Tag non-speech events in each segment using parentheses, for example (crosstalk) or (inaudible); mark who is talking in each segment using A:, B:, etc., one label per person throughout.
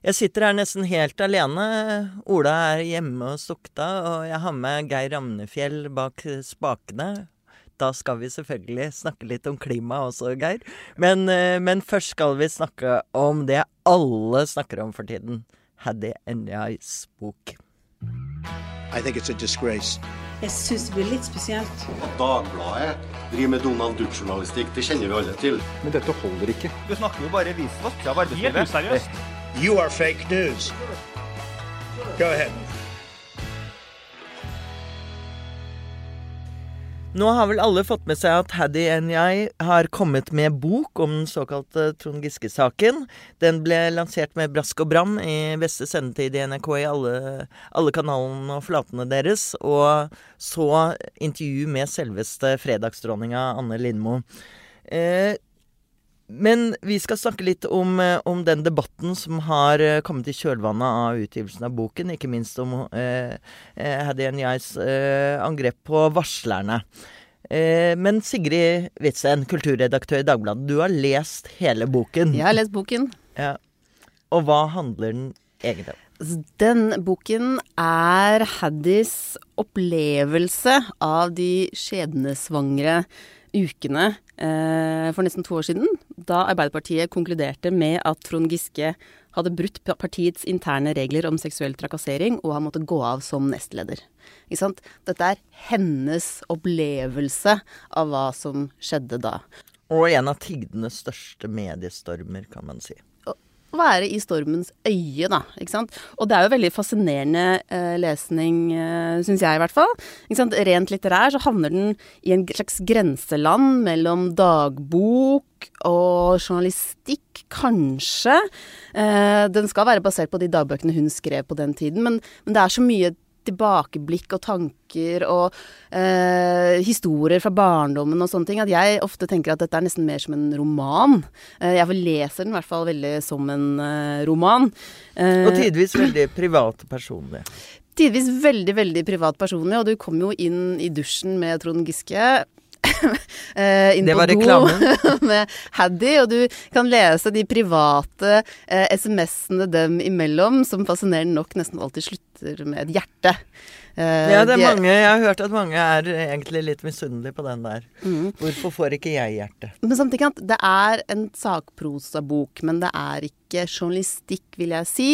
A: Jeg sitter her nesten helt alene. Ola er hjemme og Sukta, og jeg har med Geir Ramnefjell bak spakene. Da skal vi selvfølgelig snakke litt om klima også, Geir. Men, eh, men først skal vi snakke om det alle snakker om for tiden. Haddy Enjais bok.
B: I think it's a disgrace.
C: Jeg syns det blir litt spesielt.
D: At Dagbladet driver med Donald Duck-journalistikk, det kjenner vi alle til.
E: Men dette holder ikke.
F: Du snakker jo bare visvask av arbeidslivet. Helt useriøst.
B: You are fake news. Go ahead.
A: Nå har vel alle fått med seg at Haddy Njay har kommet med bok om den såkalte Trond Giske-saken. Den ble lansert med brask og bram i beste sendetid i NRK i alle, alle kanalene og flatene deres. Og så intervju med selveste fredagsdronninga Anne Lindmo. Eh, men vi skal snakke litt om, eh, om, den debatten som har eh, kommet i kjølvannet av utgivelsen av boken. Ikke minst om eh, eh Haddy Njais eh, angrep på varslerne. Eh, men Sigrid Witzen, kulturredaktør i Dagbladet, du har lest hele boken.
G: Jeg har lest boken.
A: Ja. Og hva handler den egentlig om?
G: Den boken er Haddys opplevelse av de skjebnesvangre ukene eh, for nesten to år siden, da Arbeiderpartiet konkluderte med at Trond Giske hadde brutt partiets interne regler om seksuell trakassering, og han måtte gå av som nestleder. Dette er hennes opplevelse av hva som skjedde da.
A: Og en av tidenes største mediestormer, kan man si
G: være i stormens øye, da. Ikke sant? Og det er jo veldig fascinerende eh, lesning, eh, syns jeg i hvert fall. Ikke sant? Rent litterær så havner den i en slags grenseland mellom dagbok og journalistikk, kanskje. Eh, den skal være basert på de dagbøkene hun skrev på den tiden, men, men det er så mye tilbakeblikk og tanker og eh, historier fra barndommen og sånne ting, at jeg ofte tenker at dette er nesten mer som en roman. Eh, jeg leser den i hvert fall veldig som en eh, roman.
A: Eh, og tidvis veldig privat og personlig.
G: Tidvis veldig, veldig privat personlig, og du kom jo inn i dusjen med Trond Giske.
A: Eh, inn det var reklamen. (laughs)
G: med Haddy, og du kan lese de private eh, SMS-ene dem imellom, som fascinerende nok nesten alltid slutter med et hjerte.
A: Eh, ja, det er de, mange, jeg har hørt at mange er egentlig litt misunnelige på den der. Mm. Hvorfor får ikke jeg hjerte?
G: Men samtidig at det er en sakprosabok, men det er ikke journalistikk, vil jeg si.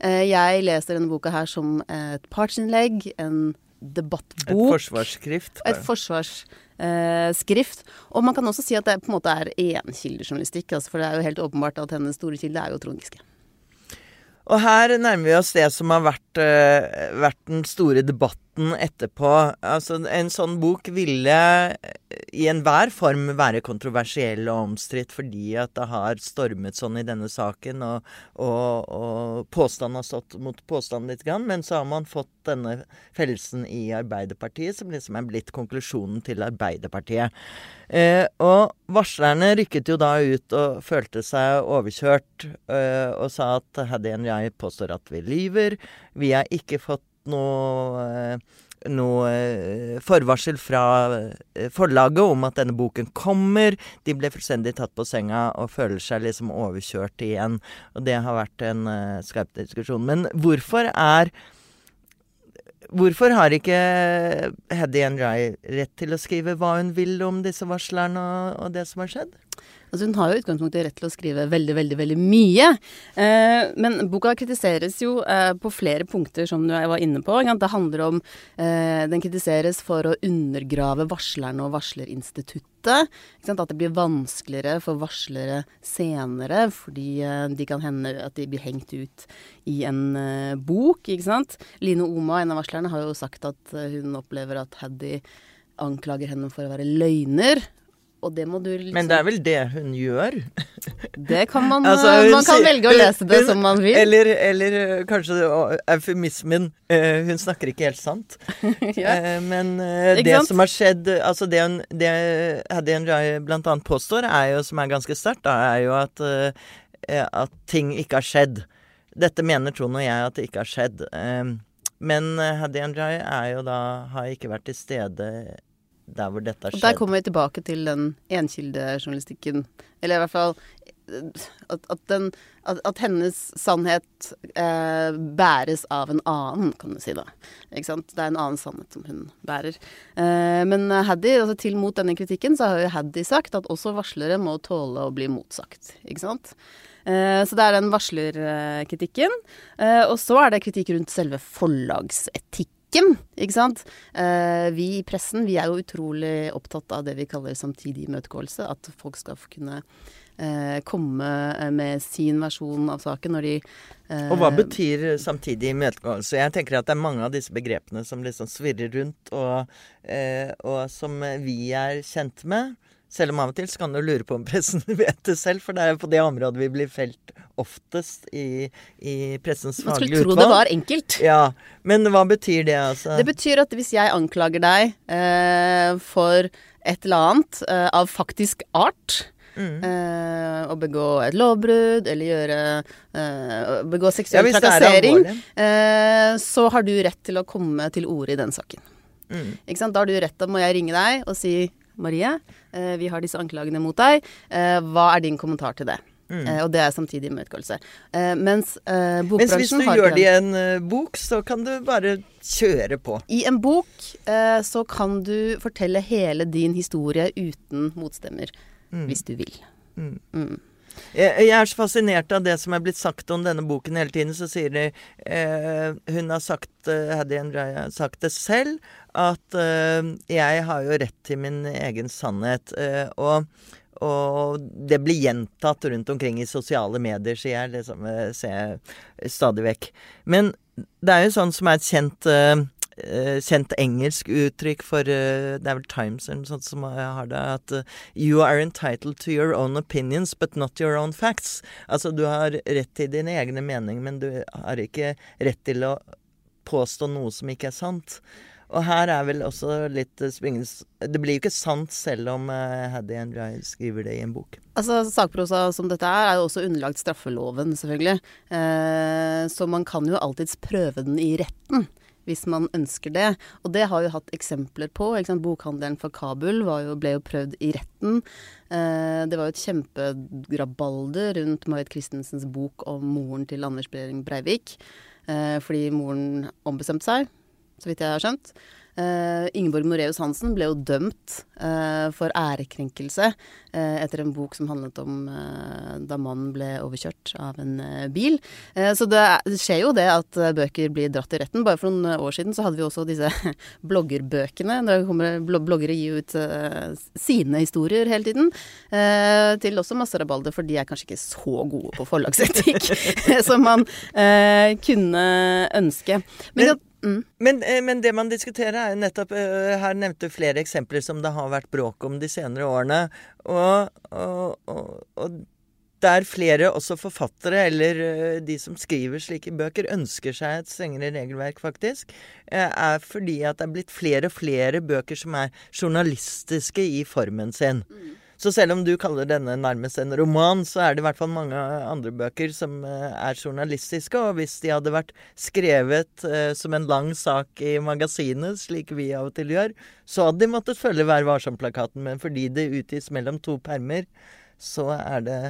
G: Eh, jeg leser denne boka her som et partsinnlegg, en debattbok. Et
A: forsvarsskrift.
G: Et forsvarsskrift. Og man kan også si at det på en måte er enkildejournalistikk. Altså, for det er jo helt åpenbart at hennes store kilde er jo Trond Giske.
A: Og her nærmer vi oss det som har vært, vært den store debatten etterpå. Altså, en sånn bok ville i enhver form være kontroversiell og omstridt fordi at det har stormet sånn i denne saken, og, og, og påstanden har stått mot påstand litt, grann, men så har man fått denne fellelsen i Arbeiderpartiet, som liksom er blitt konklusjonen til Arbeiderpartiet. Eh, og varslerne rykket jo da ut og følte seg overkjørt, eh, og sa at Haddy jeg påstår at vi lyver. Vi har ikke fått noe eh, noe eh, forvarsel fra eh, forlaget om at denne boken kommer. De ble fullstendig tatt på senga og føler seg liksom overkjørt igjen. Og det har vært en uh, skarp diskusjon. Men hvorfor er Hvorfor har ikke Heddy Njay rett til å skrive hva hun vil om disse varslerne og det som har skjedd?
G: Altså hun har jo utgangspunktet rett til å skrive veldig, veldig veldig mye. Eh, men boka kritiseres jo eh, på flere punkter, som jeg var inne på. Det handler om eh, Den kritiseres for å undergrave varslerne og varslerinstituttet. At det blir vanskeligere for varslere senere, fordi eh, de kan hende at de blir hengt ut i en eh, bok. ikke sant? Line Oma, en av varslerne, har jo sagt at eh, hun opplever at Haddy anklager henne for å være løgner. Og det må du liksom
A: Men det er vel det hun gjør?
G: Det kan man (laughs) altså, Man kan velge å lese det hun, som man vil.
A: Eller, eller eh, kanskje eufemismen uh, Hun snakker ikke helt sant. (laughs) ja. uh, men uh, det sant? som har skjedd Altså det, hun, det Haddy Rai blant annet påstår, er jo, som er ganske sterkt, er jo at, at ting ikke har skjedd. Dette mener Trond og jeg at det ikke har skjedd. men Haddy Rai er jo da Har ikke vært til stede der hvor dette har skjedd.
G: Og Der kommer vi tilbake til den enkildejournalistikken. Eller i hvert fall at, at, den, at, at hennes sannhet eh, bæres av en annen, kan du si da. Ikke sant? Det er en annen sannhet som hun bærer. Eh, men Haddy, altså til mot denne kritikken, så har jo Haddy sagt at også varslere må tåle å bli motsagt. Ikke sant? Eh, så det er den varslerkritikken. Eh, og så er det kritikk rundt selve forlagsetikken ikke sant. Eh, vi i pressen vi er jo utrolig opptatt av det vi kaller samtidig imøtegåelse. At folk skal kunne komme med sin versjon av saken når de eh,
A: Og hva betyr samtidig imøtegåelse? Jeg tenker at det er mange av disse begrepene som liksom svirrer rundt, og, eh, og som vi er kjent med. Selv om av og til så kan du lure på om pressen (laughs) vet det selv, for det er jo på det området vi blir felt oftest i, i pressens
G: Man skulle tro
A: utvalg.
G: det var enkelt.
A: Ja, Men hva betyr det, altså?
G: Det betyr at hvis jeg anklager deg eh, for et eller annet eh, av faktisk art
A: Mm.
G: eh, Å begå et lovbrudd eller gjøre eh, Begå seksuell
A: ja, er
G: trakassering, eh, så har du rett til å komme til orde i den saken.
A: Mm.
G: Da har du rett til må jeg ringe deg og si Marie, eh, vi har disse anklagene mot deg. Eh, hva er din kommentar til det?
A: Mm.
G: Eh, og det er samtidig imøtegåelse. Eh, mens eh,
A: Mens hvis du gjør det i en bok, så kan du bare kjøre på.
G: I en bok eh, så kan du fortelle hele din historie uten motstemmer, hvis du vil.
A: Mm.
G: Mm.
A: Jeg, jeg er så fascinert av det som er blitt sagt om denne boken hele tiden. Så sier de eh, Hun har sagt, eh, Haddy har sagt det selv, at eh, jeg har jo rett til min egen sannhet. Eh, og, og det blir gjentatt rundt omkring i sosiale medier, sier jeg. Det samme ser jeg stadig vekk. Men det er jo sånn som er et kjent eh, kjent engelsk uttrykk for eh, Det er vel Times eller noe sånt som har det. At eh, You are entitled to your own opinions, but not your own facts. Altså, du har rett til dine egne meninger, men du har ikke rett til å påstå noe som ikke er sant. Og her er vel også litt eh, springende Det blir jo ikke sant selv om Haddy and Andrei skriver det i en bok.
G: Altså, Sakprosa som dette er, er jo også underlagt straffeloven, selvfølgelig. Eh, så man kan jo alltids prøve den i retten. Hvis man ønsker det. Og det har jo hatt eksempler på. Bokhandelen for Kabul jo, ble jo prøvd i retten. Eh, det var jo et kjempegrabalder rundt Marit Christensens bok om moren til Anders Behring Breivik. Eh, fordi moren ombestemte seg, så vidt jeg har skjønt. Eh, Ingeborg Moreus Hansen ble jo dømt uh, for ærekrenkelse uh, etter en bok som handlet om da mannen ble overkjørt av en bil. Så det, er- det skjer jo det at bøker blir dratt i retten. Bare for noen år siden så hadde vi også disse (laughs) bloggerbøkene. Der kommer bloggere gi ut sine historier hele tiden. til også masse rabalder, for de er kanskje ikke så gode på forlagsetikk (laughs) som man kunne ønske. Men,
A: Men-
G: mm.
A: Men, eh, men det man diskuterer er nettopp eh, Her nevnte flere eksempler som det har vært bråk om de senere årene. Og, og, og, og der flere, også forfattere eller eh, de som skriver slike bøker, ønsker seg et strengere regelverk, faktisk, er fordi at det er blitt flere og flere bøker som er journalistiske i formen sin. Så selv om du kaller denne nærmest en roman, så er det i hvert fall mange andre bøker som eh, er journalistiske. Og hvis de hadde vært skrevet eh, som en lang sak i magasinet, slik vi av og til gjør, så hadde de måttet følge Vær varsom-plakaten. Men fordi det utgis mellom to permer, så er det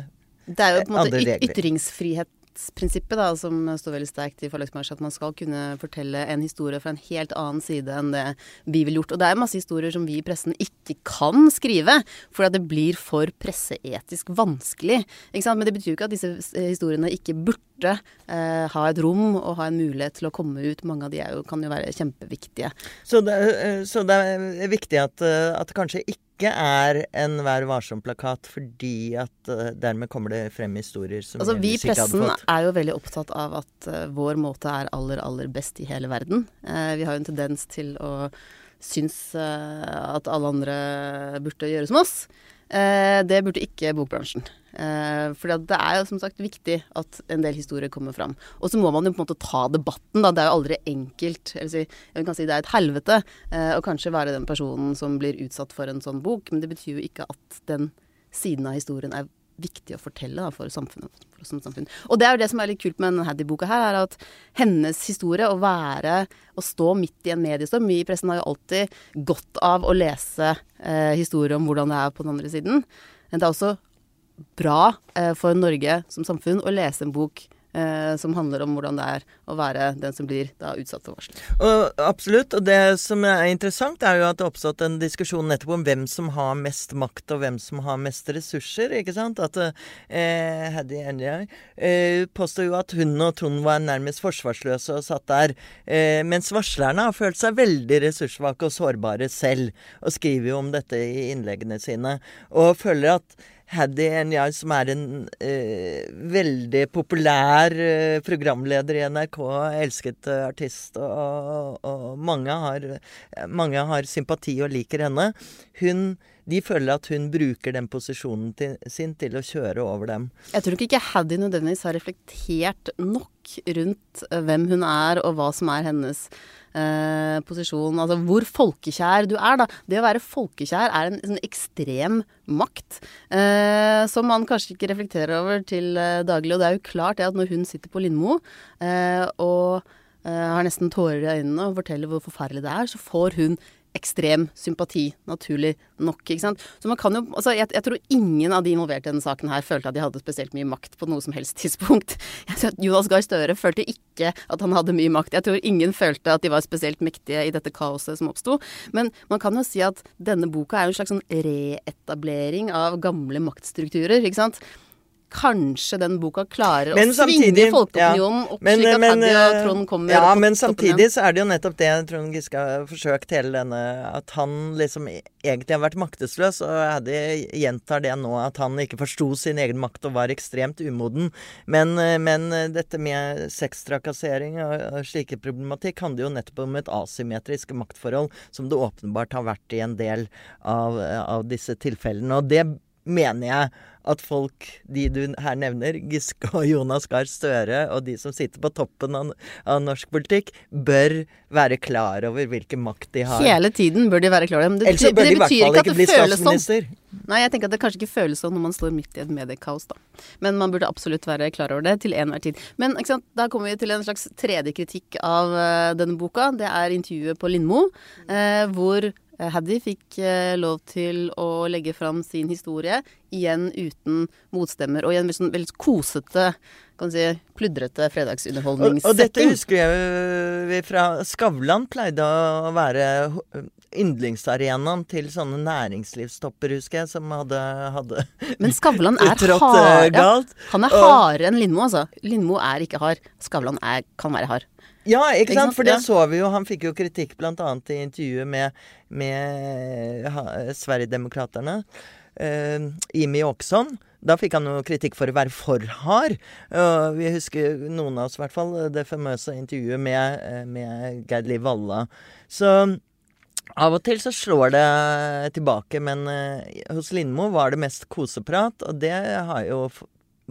G: Det er jo på en måte
A: Andre
G: ytringsfrihetsprinsippet da, som står veldig sterkt i forlagsbransjen. At man skal kunne fortelle en historie fra en helt annen side enn det vi ville gjort. Og det er masse historier som vi i pressen ikke kan skrive, fordi det blir for presseetisk vanskelig. Ikke sant? Men det betyr jo ikke at disse eh, historiene ikke burde eh, ha et rom og ha en mulighet til å komme ut. Mange av de jo, kan jo være kjempeviktige.
A: Så det, eh, så det er viktig at, eh, at kanskje ikke er en Vær varsom-plakat, fordi at eh, dermed kommer det frem historier som
G: Altså, vi i pressen er jo veldig opptatt av at uh, vår måte er aller, aller best i hele verden. Uh, vi har jo en tendens til å synes uh, at alle andre burde gjøre som oss. Eh, det burde ikke bokbransjen. Uh, for det er jo som sagt viktig at en del historier kommer fram. Og så må man jo på en måte ta debatten, da. Det er jo aldri enkelt. Si, jeg kan si det er et helvete eh, å kanskje være den personen som blir utsatt for en sånn bok, men det betyr jo ikke at den siden av historien er viktig å fortelle da, for samfunnet. For samfunn. Og det er jo det som er litt kult med denne Haddy-boka her, er at hennes historie, å være Å stå midt i en mediestorm Vi i pressen har jo alltid godt av å lese eh, historier om hvordan det er på den andre siden. Men det er også bra eh, for Norge som samfunn å lese en bok eh, som handler om hvordan det er å være den som blir da utsatt for varsel.
A: Og, absolutt. Og det som er interessant, er jo at det har oppstått en diskusjon nettopp om hvem som har mest makt, og hvem som har mest ressurser. ikke sant? At eh, Haddy Enjay eh, påstår jo at hun og Trond var nærmest forsvarsløse og satt der, eh, mens varslerne har følt seg veldig ressurssvake og sårbare selv, og skriver jo om dette i innleggene sine, og føler at Haddy jeg som er en eh, veldig populær eh, programleder i NRK, elsket eh, artist, og, og, mange, har, mange, har, sympati og liker henne. Hun, de føler at hun bruker den posisjonen til, sin til å kjøre over dem.
G: Jeg tror ikke Haddy nødvendigvis har reflektert nok rundt eh, hvem hun er, og hva som er hennes eh, posisjon. Altså hvor folkekjær du er, da. Det å være folkekjær er en sånn ekstrem makt eh, som man kanskje ikke reflekterer over til eh, daglig. Og det er jo klart det at når hun sitter på Lindmo eh, og eh, har nesten tårer i øynene og forteller hvor forferdelig det er, så får hun ekstrem sympati, naturlig nok. ikke sant? Så man kan jo, altså jeg, jeg tror ingen av de involverte i denne saken her følte at de hadde spesielt mye makt på noe som helst (laughs) tidspunkt. Jeg tror at Jonas Gahr Støre følte ikke at han hadde mye makt. Jeg tror ingen følte at de var spesielt mektige i dette kaoset som oppsto. Men man kan jo si at denne boka er en slags sånn reetablering av gamle maktstrukturer, ikke sant kanskje den boka klarer men å svinge folkeopinionen opp,
A: men,
G: slik at
A: men,
G: Hadia og
A: eh,
G: Trond kommer
A: Ja, men samtidig så er det jo nettopp det Trond Giske har forsøkt hele denne At han liksom egentlig har vært maktesløs, og Hadia gjentar det nå, at han ikke forsto sin egen makt og var ekstremt umoden. Men, eh, men dette med sextrakassering og slike problematikk handler jo nettopp om et asymmetrisk maktforhold, som det åpenbart har vært i en del av, av disse tilfellene. Og det mener jeg at folk, de du her nevner, Giske og Jonas Gahr Støre, og de som sitter på toppen av, av, norsk politikk, bør være klar over hvilken makt de har.
G: Hele tiden bør de være klar over det.
A: Ellers bør de i hvert fall ikke bli sånn. statsminister.
G: Sånn. Nei, jeg tenker at det kanskje ikke føles sånn når man står midt i et mediekaos, da. Men man burde absolutt være klar over det til enhver tid. Men da kommer vi til en slags tredje kritikk av uh, denne boka. Det er intervjuet på Lindmo, uh, hvor Haddy fikk eh, lov til å legge fram sin historie, igjen uten motstemmer. Og i en veldig, sånn veldig kosete, kan si, pludrete fredagsunderholdningssetting.
A: Og, og, dette husker jeg vi fra Skavlan pleide å være yndlingsarenaen til sånne næringslivstopper, husker jeg, som hadde, hadde
G: Men Skavlan er
A: eh,
G: hard. Ja, han er hardere enn Lindmo, altså. Lindmo er ikke hard. Skavlan er, kan være hard.
A: Ja, ikke sant? For det så vi jo. Han fikk jo kritikk bl.a. i intervjuet med, med Sverigedemokraterna. Uh, Imi Åkesson. Da fikk han jo kritikk for å være for hard. Uh, vi husker, noen av oss i hvert fall, det famøse intervjuet med, eh, med Geir Liv Valla. Så av og til så slår det tilbake, men uh, hos Lindmo var det mest koseprat, og det har jo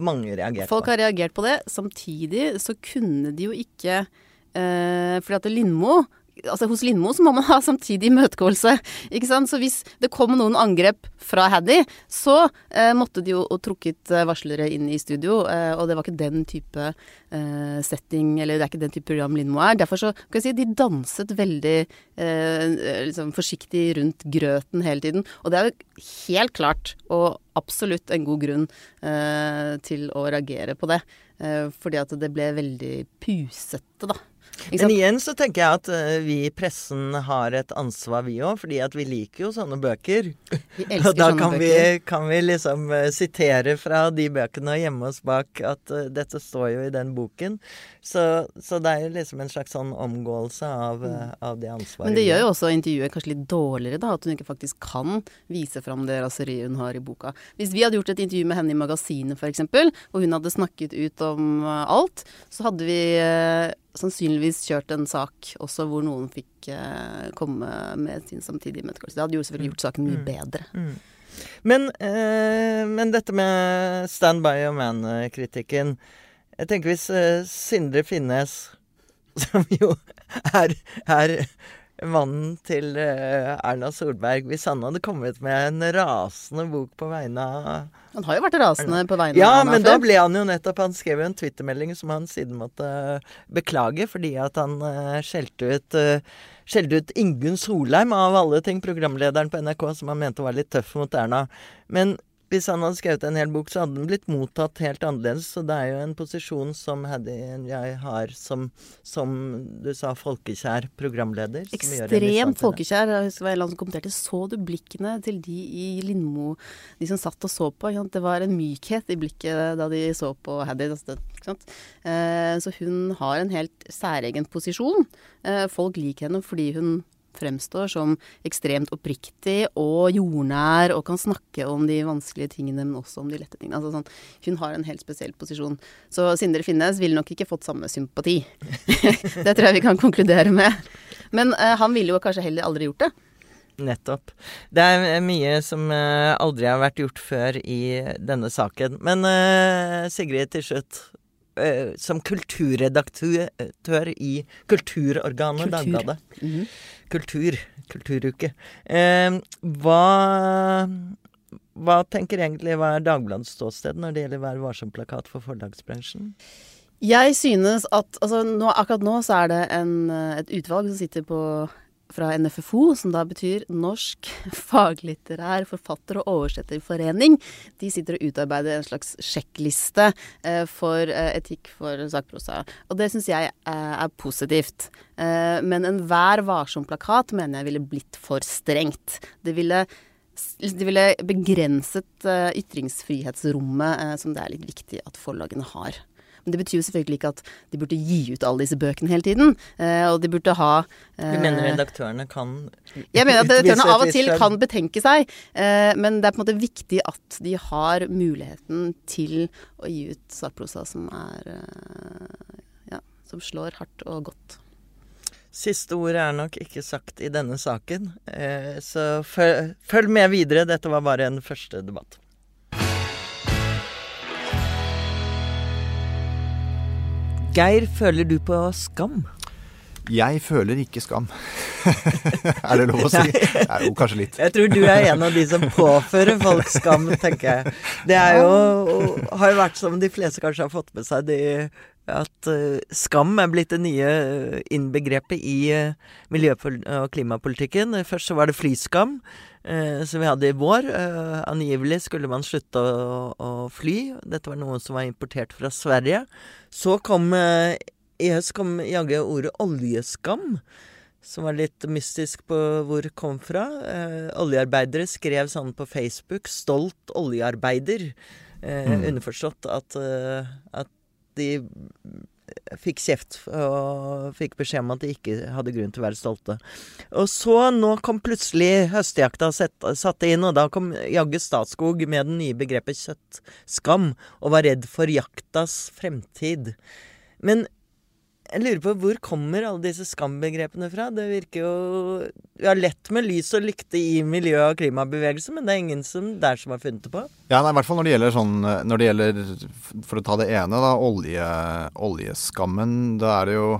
A: mange reagert
G: på. Folk har reagert på det. Samtidig så kunne de jo ikke Eh, fordi at Lindmo altså Hos Lindmo så må man ha samtidig imøtegåelse. ikke sant? Så hvis det kom noen angrep fra Haddy, så eh, måtte de jo trukket eh, varslere inn i studio. Eh, og det var ikke den type eh, setting, eller det er ikke den type program Lindmo er. Derfor så kan jeg si de danset veldig eh, liksom forsiktig rundt grøten hele tiden. Og det er jo helt klart, og absolutt en god grunn til å reagere på det. fordi at det ble veldig pusete, da.
A: Men igjen så tenker jeg at uh, vi i pressen har et ansvar, vi òg. fordi at vi liker jo sånne bøker.
G: Vi (laughs) elsker og da
A: sånne kan
G: bøker.
A: Vi, kan vi liksom uh, sitere fra de bøkene og gjemme oss bak at uh, dette står jo i den boken. Så, så, det er jo liksom en slags sånn omgåelse av, uh, av det ansvaret.
G: Men det gjør jo også intervjuet kanskje litt dårligere, da. At hun ikke faktisk kan vise fram det raseriet hun har i boka. Hvis vi hadde gjort et intervju med henne i Magasinet f.eks., og hun hadde snakket ut om alt, så hadde vi sannsynligvis kjørt en sak også hvor noen fikk eh, komme med sin samtidige imøtegåelse. Det hadde jo selvfølgelig gjort saken mye mm. bedre. Mm.
A: Men, eh, men, dette med Stand by your man-kritikken Jeg tenker hvis eh, Sindre Finnes, (laughs) som jo er, er mannen til uh, Erna Solberg hvis han hadde kommet med en rasende bok på vegne av
G: Han har jo vært rasende på vegne
A: ja,
G: av
A: Erna. Ja, men da ble han jo nettopp Han skrev jo en twittermelding som han siden måtte uh, beklage, fordi at han uh, skjelte ut skjelte ut Ingunn Solheim, av alle ting, programlederen på NRK, som han mente var litt tøff mot Erna. Men hvis han hadde skrevet en hel bok, så hadde den blitt mottatt helt annerledes. Så det er jo en posisjon som Haddy jeg har som, som du sa, folkekjær programleder.
G: Ekstremt folkekjær. Jeg husker det var en som kommenterte Så du blikkene til de i Lindmo, de som satt og så på? Det var en mykhet i blikket da de så på sant? Eh, Så hun har en helt særegen posisjon. Eh, Folk liker henne fordi hun fremstår som ekstremt oppriktig og jordnær og kan snakke om de vanskelige tingene, men også om de lette tingene. Altså sånn, hun har en helt spesiell posisjon. Så Sindre Finnes ville nok ikke fått samme sympati. (laughs) det tror jeg vi kan konkludere med. Men uh, han ville jo kanskje heller aldri gjort det.
A: Nettopp. Det er mye som eh, aldri har vært gjort før i denne saken. Men uh, Sigrid, til slutt. eh, som kulturredaktør i kulturorganet
G: Kultur.
A: Dagbladet.
G: Mhm.
A: Kultur. Kulturuke. Eh, hva hva tenker egentlig hva er Dagbladets ståsted når det gjelder Vær varsom-plakat for forlagsbransjen?
G: Jeg synes at altså, nå, akkurat nå så er det en, eh, et utvalg som sitter på fra NFFO, som da betyr Norsk (laughs) faglitterær forfatter- og oversetterforening. De sitter og utarbeider en slags sjekkliste eh, for eh, etikk for sakprosa. Og det syns jeg eh, er positivt. Men enhver varsom-plakat mener jeg ville blitt for strengt. Det ville det ville begrenset ytringsfrihetsrommet som det er litt viktig at forlagene har. Men det betyr jo selvfølgelig ikke at de burde gi ut alle disse bøkene hele tiden. Eh, og de burde ha
A: Du mener
G: eh,
A: redaktørene kan
G: jeg mener at (laughs) redaktørene av og til kan betenke seg, eh, men det er på en måte viktig at de har muligheten til å gi ut sakprosa som er ja, som slår hardt og godt.
A: Siste ordet er nok ikke sagt i denne saken, så følg med videre. Dette var bare en første debatt. Geir, føler du på skam?
E: Jeg føler ikke skam. (laughs) er det lov å si? Nei, jo, kanskje litt.
A: Jeg tror du er en av de som påfører folk skam, tenker jeg. Det er jo Har jo vært som de fleste kanskje har fått med seg, de, at eh, skam er blitt det nye eh, innbegrepet i eh, miljø- og klimapolitikken. Først så var det flyskam, som vi hadde i vår. Eh, angivelig skulle man slutte å, å fly. Dette var noe som var importert fra Sverige. Så kom eh, i høst kom jaggu ordet oljeskam. Som var litt mystisk på hvor det kom fra. Eh, oljearbeidere skrev sånn på Facebook 'stolt oljearbeider'. Eh,
E: Mm.
A: Underforstått at, eh, at de fikk kjeft og fikk beskjed om at de ikke hadde grunn til å være stolte. Og så nå kom plutselig høstjakta satte inn, og da kom jaggu Statskog med det nye begrepet kjøttskam, og var redd for jaktas fremtid. Men jeg lurer på hvor kommer alle disse skambegrepene fra? Det virker jo Vi har lett med lys og lykte i miljø- og klimabevegelsen, men det er ingen som der som har funnet det på.
E: Ja, nei, i hvert fall når det gjelder sånn Når det gjelder, for å ta det ene, da, olje, oljeskammen. Da er det jo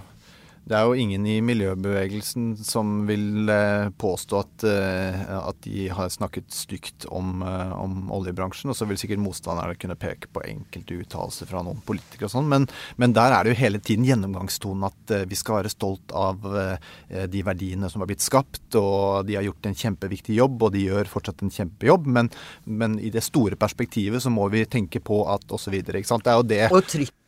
E: det er jo ingen i miljøbevegelsen som vil eh, påstå at, eh, at de har snakket stygt om, eh, om oljebransjen. Og så vil sikkert motstanderne kunne peke på enkelte uttalelser fra noen politikere og sånn. Men, men der er det jo hele tiden gjennomgangstonen at vi skal være stolt av de verdiene som har blitt skapt. Og de har gjort en kjempeviktig jobb, og de gjør fortsatt en kjempejobb. Men, men i det store perspektivet så må vi tenke på at osv. Det er jo det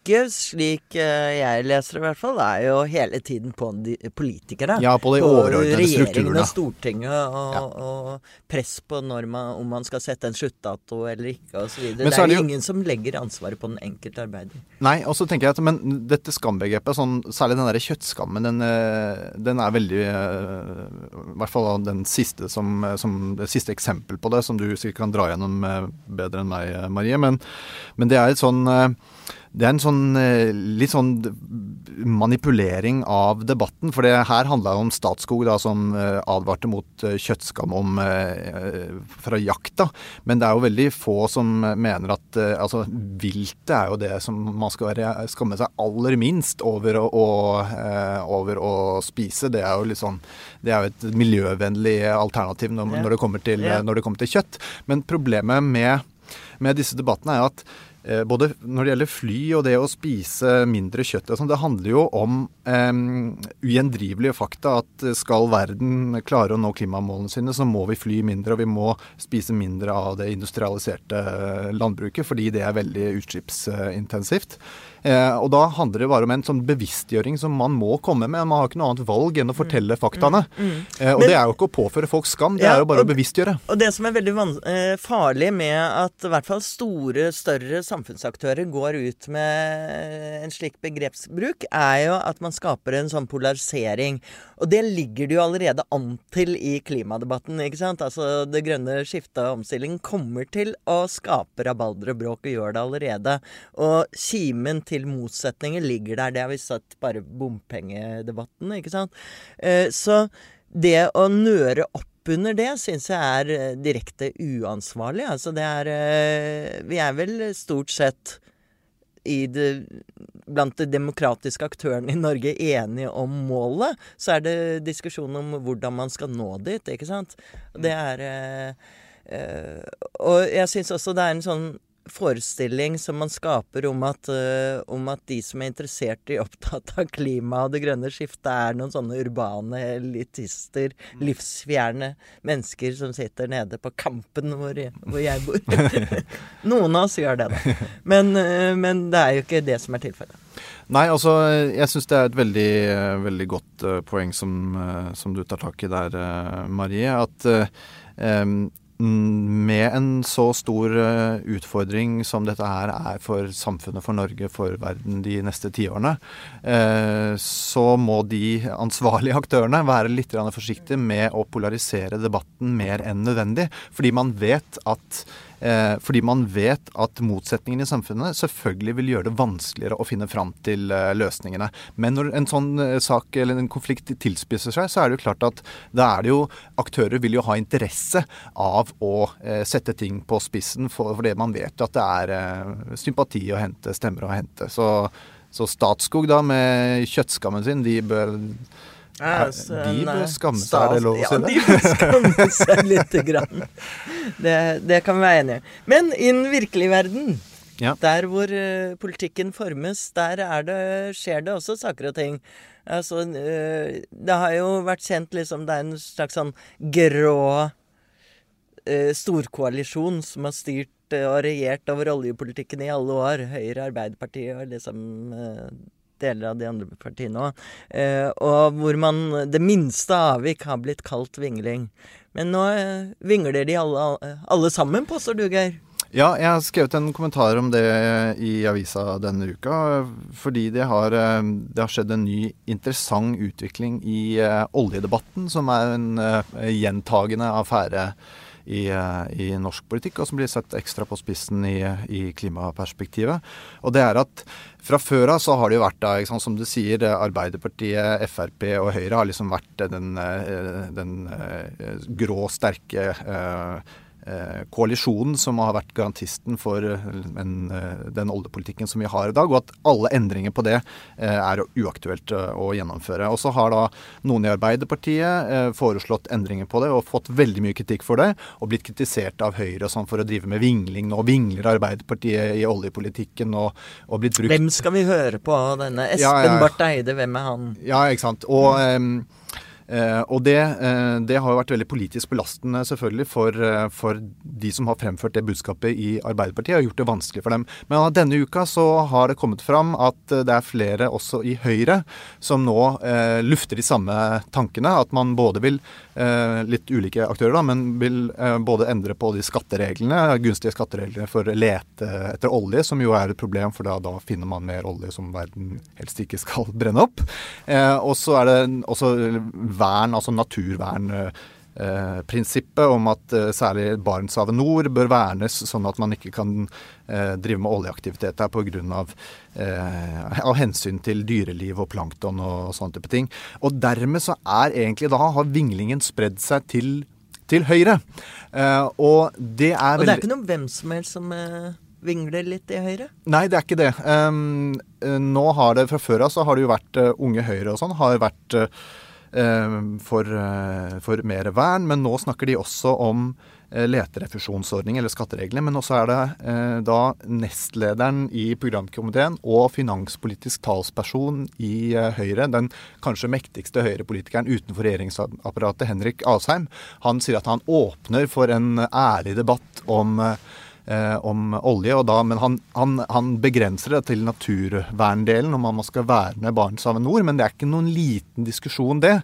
A: trykket, slik eh, jeg leser det i hvert fall, er jo hele tiden på politikere.
E: Ja, på de overordnede
A: regjeringen
E: strukturene.
A: og Stortinget, og,
E: Ja.
A: og press på når man, om man skal sette en sluttdato eller ikke, osv. Det
E: så
A: er
E: det
A: jo ingen som legger ansvaret på den enkelte arbeider.
E: Nei, og så tenker jeg at men dette skambegrepet, sånn, særlig den der kjøttskammen, den, eh, den er veldig eh, I hvert fall den siste som, som det siste eksempel på det, som du sikkert kan dra gjennom bedre enn meg, Marie. Men, men det er et sånn det er en sånn eh, litt sånn manipulering av debatten. For det her handla om Statskog, da, som eh, advarte mot eh, kjøttskam om, fra jakta. Men det er jo veldig få som mener at altså, viltet er jo det som man skal være, skamme seg aller minst over å, å, over å spise. Det er jo litt sånn Det er jo et miljøvennlig alternativ når, når, det kommer til, når det kommer til kjøtt. Men problemet med, med disse debattene er at både når det gjelder fly og det å spise mindre kjøtt, sånn, det handler jo om eh, ugjendrivelige fakta. At skal verden klare å nå klimamålene sine, så må vi fly mindre, og vi må spise mindre av det industrialiserte landbruket, fordi det er veldig utslippsintensivt. Eh, og da handler det bare om en sånn bevisstgjøring som man må komme med. Man har ikke noe annet valg enn å fortelle faktaene. Mm, mm. Eh, og det er jo ikke å påføre folk skam, det er jo bare å bevisstgjøre.
A: Og det som er veldig eh, farlig med at i hvert fall store, større samfunnsaktører går ut med en slik begrepsbruk, er jo at man skaper en sånn polarisering. Og det ligger det jo allerede an til i klimadebatten. ikke sant? Altså Det grønne skiftet og omstillingen kommer til å skape rabalder og bråk, og gjør det allerede. Og kimen til til motsetninger ligger der. Det har vi sett bare bompengedebatten, ikke sant. Eh, så det å nøre opp under det syns jeg er eh, direkte uansvarlig. Altså det er eh, Vi er vel stort sett i det, blant de demokratiske aktørene i Norge enige om målet. Så er det diskusjon om hvordan man skal nå dit, ikke sant. Det er Og jeg syns også det er en sånn forestilling som man skaper om at, uh, om at, de som er interessert i (laughs) opptatt av klima og det grønne skiftet, er noen sånne urbane elitister, mm. livsfjerne mennesker som sitter nede på Kampen hvor, jeg, hvor jeg bor. (laughs) (laughs) noen av oss gjør det, da. Men, uh, men, det er jo ikke det som er tilfellet.
E: Nei, altså jeg syns det er et veldig, veldig godt uh, poeng som, som, du tar tak i der, Marie. At um, med en så stor eh, utfordring som dette her er for samfunnet, for Norge, for verden de neste tiårene, eh, så må de ansvarlige (laughs) aktørene være litt forsiktige med å polarisere debatten mer enn nødvendig. Fordi man vet at fordi man vet at motsetningene i samfunnet selvfølgelig vil gjøre det vanskeligere å finne fram til eh, løsningene. Men når en sånn eh, sak eller en konflikt tilspisser seg, så er det jo klart at da er det jo Aktører vil jo ha interesse av å sette ting på spissen, for, man vet jo at det er sympati å hente, stemmer å hente. Så, så Statskog da med kjøttskammen sin, de bør
A: Altså,
E: de bør skamme seg, er det lov å si
A: det? Ja, de bør skamme seg lite grann. Det, det, kan vi være enige i. Men i den virkelige verden, ja. der hvor uh, politikken formes, der det, skjer det også saker og ting. Altså, uh, det har jo vært kjent liksom Det er en slags sånn grå uh, storkoalisjon som har styrt og regjert over oljepolitikken i alle år. Høyre, Arbeiderpartiet og liksom deler av de andre partiene òg. Eh, og hvor man Det minste avvik har blitt kalt vingling. Men nå eh, vingler de alle, alle sammen, påstår du, Geir?
E: Ja, jeg har skrevet en kommentar om det i avisa denne uka. Fordi det har, eh, det har skjedd en ny interessant utvikling i oljedebatten, som er en gjentagende affære i, uh, i, norsk politikk, og som blir sett ekstra på spissen i, i klimaperspektivet. Og det er at fra før av så har det jo vært, da, sant, som du sier, Arbeiderpartiet, Frp og Høyre har liksom vært den, eh, den, eh, grå, sterke Eh, koalisjonen som har vært garantisten for eh, en, eh, den oljepolitikken som vi har i dag, og at alle endringer på det er uaktuelt å gjennomføre. Og så har da noen i Arbeiderpartiet foreslått endringer på det og fått veldig mye kritikk for det, og blitt kritisert av Høyre sånn for å drive med vingling. Nå vingler Arbeiderpartiet i oljepolitikken og, og blitt brukt
A: Hvem skal vi høre på denne? Espen ja, ja. Barth Eide, hvem er han?
E: Ja, ikke sant. Og... Um, Eh, og det, eh, det, har jo vært veldig politisk belastende selvfølgelig for, eh, for, de som har fremført det budskapet i Arbeiderpartiet, og gjort det vanskelig for dem. Men denne uka så har det kommet fram at det er flere også i Høyre som nå eh, lufter de samme tankene. At man både vil, eh, litt ulike aktører da, men vil eh, både endre på de skattereglene, gunstige skattereglene for lete etter olje, som jo er et problem, for da, da finner man mer olje som verden helst ikke skal brenne opp. og så er det også vern, altså naturvernprinsippet om at eh, særlig Barentshavet nord bør vernes, sånn at man ikke kan eh, drive med oljeaktivitet der pga. Av, eh, av hensyn til dyreliv og plankton og sånne type ting. Og dermed så er egentlig da har vinglingen spredd seg til, til Høyre. og det er
A: Og det er ikke noe hvem som helst som vingler litt i Høyre?
E: Nei, det er ikke det. Um, nå har det Fra før av så har det jo vært uh, Unge Høyre og sånn har vært uh, Eh, for, eh, for mer vern, men nå snakker de også om eh, leterefusjonsordning eller skattereglene, men også er det eh, da nestlederen i programkomiteen og finanspolitisk talsperson i eh, Høyre, den kanskje mektigste Høyre-politikeren utenfor regjeringsapparatet, Henrik Asheim, han sier at han åpner for en ærlig debatt om eh, eh, om olje. Da, men han, han, han, begrenser det til naturverndelen, om man skal verne Barentshavet nord. Men det er ikke noen liten diskusjon, det.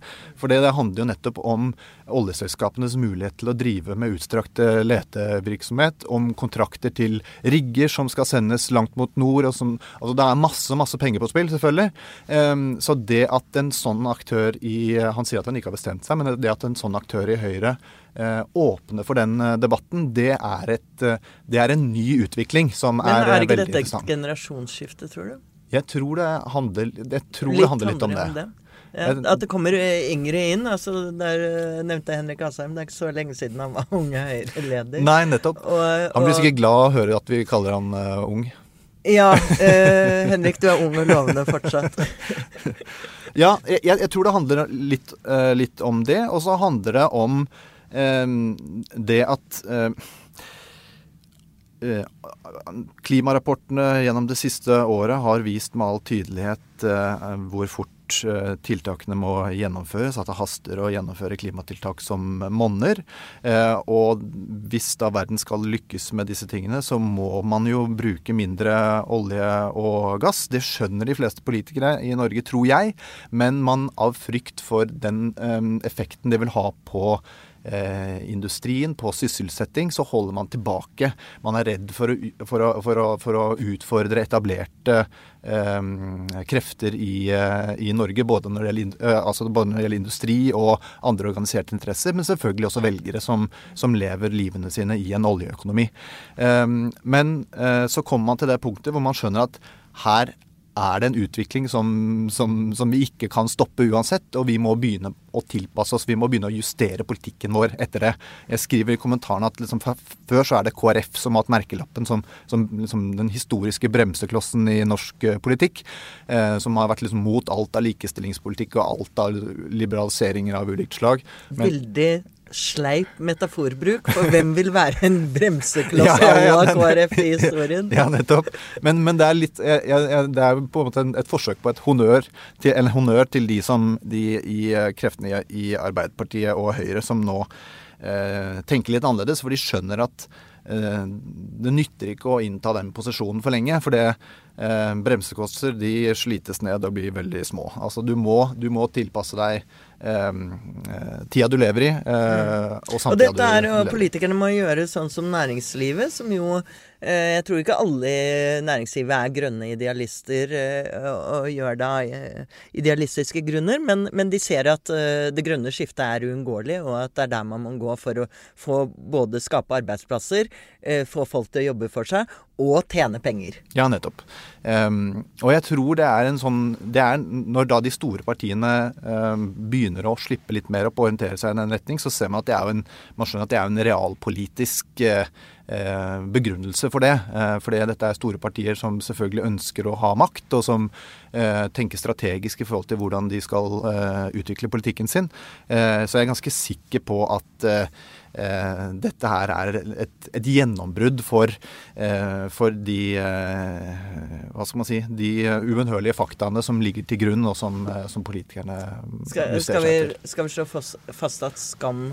E: For det, handler jo nettopp om oljeselskapenes mulighet til å drive med utstrakt eh, letevirksomhet, om kontrakter til rigger som skal sendes langt mot nord. Som, altså det er masse masse penger på spill, selvfølgelig. Um, så det at en sånn aktør i Han sier at han ikke har bestemt seg, men det at en sånn aktør i Høyre uh, åpner for den uh, debatten, det er, et, uh, det er, en ny utvikling som er, veldig
A: interessant. Men er ikke
E: dette
A: et generasjonsskifte, tror du?
E: Jeg tror det handler, tror
A: litt
E: det handler litt om det. Om det.
A: Ja, at det kommer yngre inn. altså Der nevnte Henrik Asheim. Det er ikke så lenge siden han var (laughs) unge Høyre-leder.
E: Nei, nettopp. Og, og, han blir sikkert glad å høre at vi kaller han uh, ung.
A: Ja. Uh, Henrik, du er ung og lovende fortsatt. (laughs)
E: ja, jeg, jeg, tror det handler litt, uh, litt om det. Og så handler det om det at Eh, klimarapportene gjennom det siste året har vist med all tydelighet eh, hvor fort eh, tiltakene må gjennomføres. At det haster å gjennomføre klimatiltak som monner. Og hvis da verden skal lykkes med disse tingene, så må man jo bruke mindre olje og gass. Det skjønner de fleste politikere i Norge, tror jeg. Men man av frykt for den effekten det vil ha på industrien, på sysselsetting, så holder man tilbake. Man er redd for å, for å, for å, for å utfordre etablerte eh, krefter i, eh, i, Norge, både når, gjelder, eh, altså både når, det gjelder, industri og andre organiserte interesser, men selvfølgelig også velgere som, som lever livene sine i en oljeøkonomi. Eh, men eh, så kommer man til det punktet hvor man skjønner at her er det en utvikling som, som, som, vi ikke kan stoppe uansett, og vi må begynne å tilpasse oss. Vi må begynne å justere politikken vår etter det. Jeg skriver i kommentaren at liksom, før så er det KrF som har hatt merkelappen som, som liksom, den historiske bremseklossen i norsk uh, politikk. Eh, som har vært liksom, mot alt av likestillingspolitikk og alt av liberaliseringer av ulikt slag.
A: Men, Veldig sleip metaforbruk, for hvem vil være en bremsekloss ja, ja, ja, av KrF i historien? (laughs)
E: Ja, nettopp. Men, men det er litt jeg, jeg, Det er på en måte et forsøk på et honnør til, en honnør til de som de i eh, kreftene i Arbeiderpartiet og Høyre som nå eh, tenker litt annerledes, for de skjønner at eh, det nytter ikke å innta den posisjonen for lenge. For det eh, bremsekosser de slites ned og blir veldig små. Altså du må, du må tilpasse deg tida du lever i, eh, og samtida
A: du lever i. Og dette er, politikerne må gjøre sånn som næringslivet, som jo eh, Jeg tror ikke alle i næringslivet er grønne idealister og gjør det av idealistiske grunner, men, men, de ser at det grønne skiftet er uunngåelig, og at det er der man må gå for å få både skape arbeidsplasser, få folk til å jobbe for seg, og tjene penger.
E: Ja, nettopp. Um, og jeg tror det er en sånn Det er når da de store partiene um, begynner å slippe litt mer opp og orientere seg i den retning, så ser man at det er en, man skjønner at det er en realpolitisk uh, begrunnelse for det. Uh, fordi dette er store partier som selvfølgelig ønsker å ha makt, og som uh, tenker strategisk i forhold til hvordan de skal utvikle politikken sin. så jeg er ganske sikker på at eh, dette her er et, et gjennombrudd for, eh, for de eh, Hva skal man si De ubønnhørlige faktaene som ligger til grunn, og som, eh, som politikerne
A: skal, skal, vi, skal vi slå fast at skam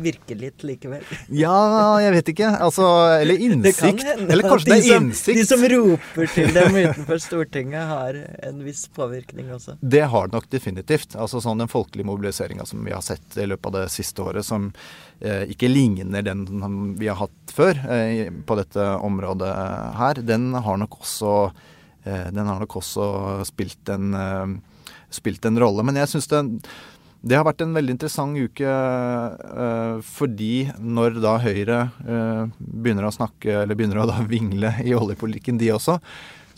A: virke litt likevel.
E: Ja, jeg vet ikke. Altså, eller innsikt. Det eller kanskje
A: de
E: det er innsikt.
A: de som roper til dem utenfor Stortinget, har en viss påvirkning også.
E: Det har det nok definitivt. Altså sånn Den folkelige mobiliseringa som vi har sett i løpet av det siste året, som eh, ikke ligner den vi har hatt før eh, på dette området her, den har nok også, eh, den har nok også spilt en, eh, spilt en rolle. Men jeg syns den det har vært en veldig interessant uke uh, fordi når da Høyre uh, begynner å snakke, eller begynner å da (laughs) vingle i oljepolitikken, de også,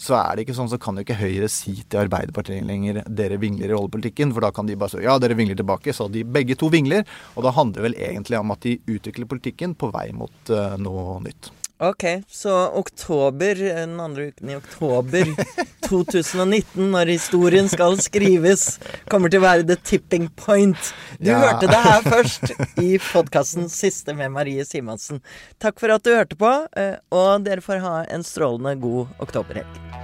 E: så er det ikke sånn, så kan jo ikke Høyre si til Arbeiderpartiet lenger dere vingler i oljepolitikken, for da kan de bare si ja, dere vingler tilbake. Så de begge to vingler, og da handler det vel egentlig om at de utvikler politikken på vei mot uh, noe nytt.
A: Ok, så oktober, den andre uken i oktober (laughs) 2019, når historien skal skrives, kommer til å være the tipping point. Du
E: Ja.
A: hørte det her først i podkasten Siste med Marie Simonsen. Takk for at du hørte på, eh, og dere får ha en strålende god oktoberhelg.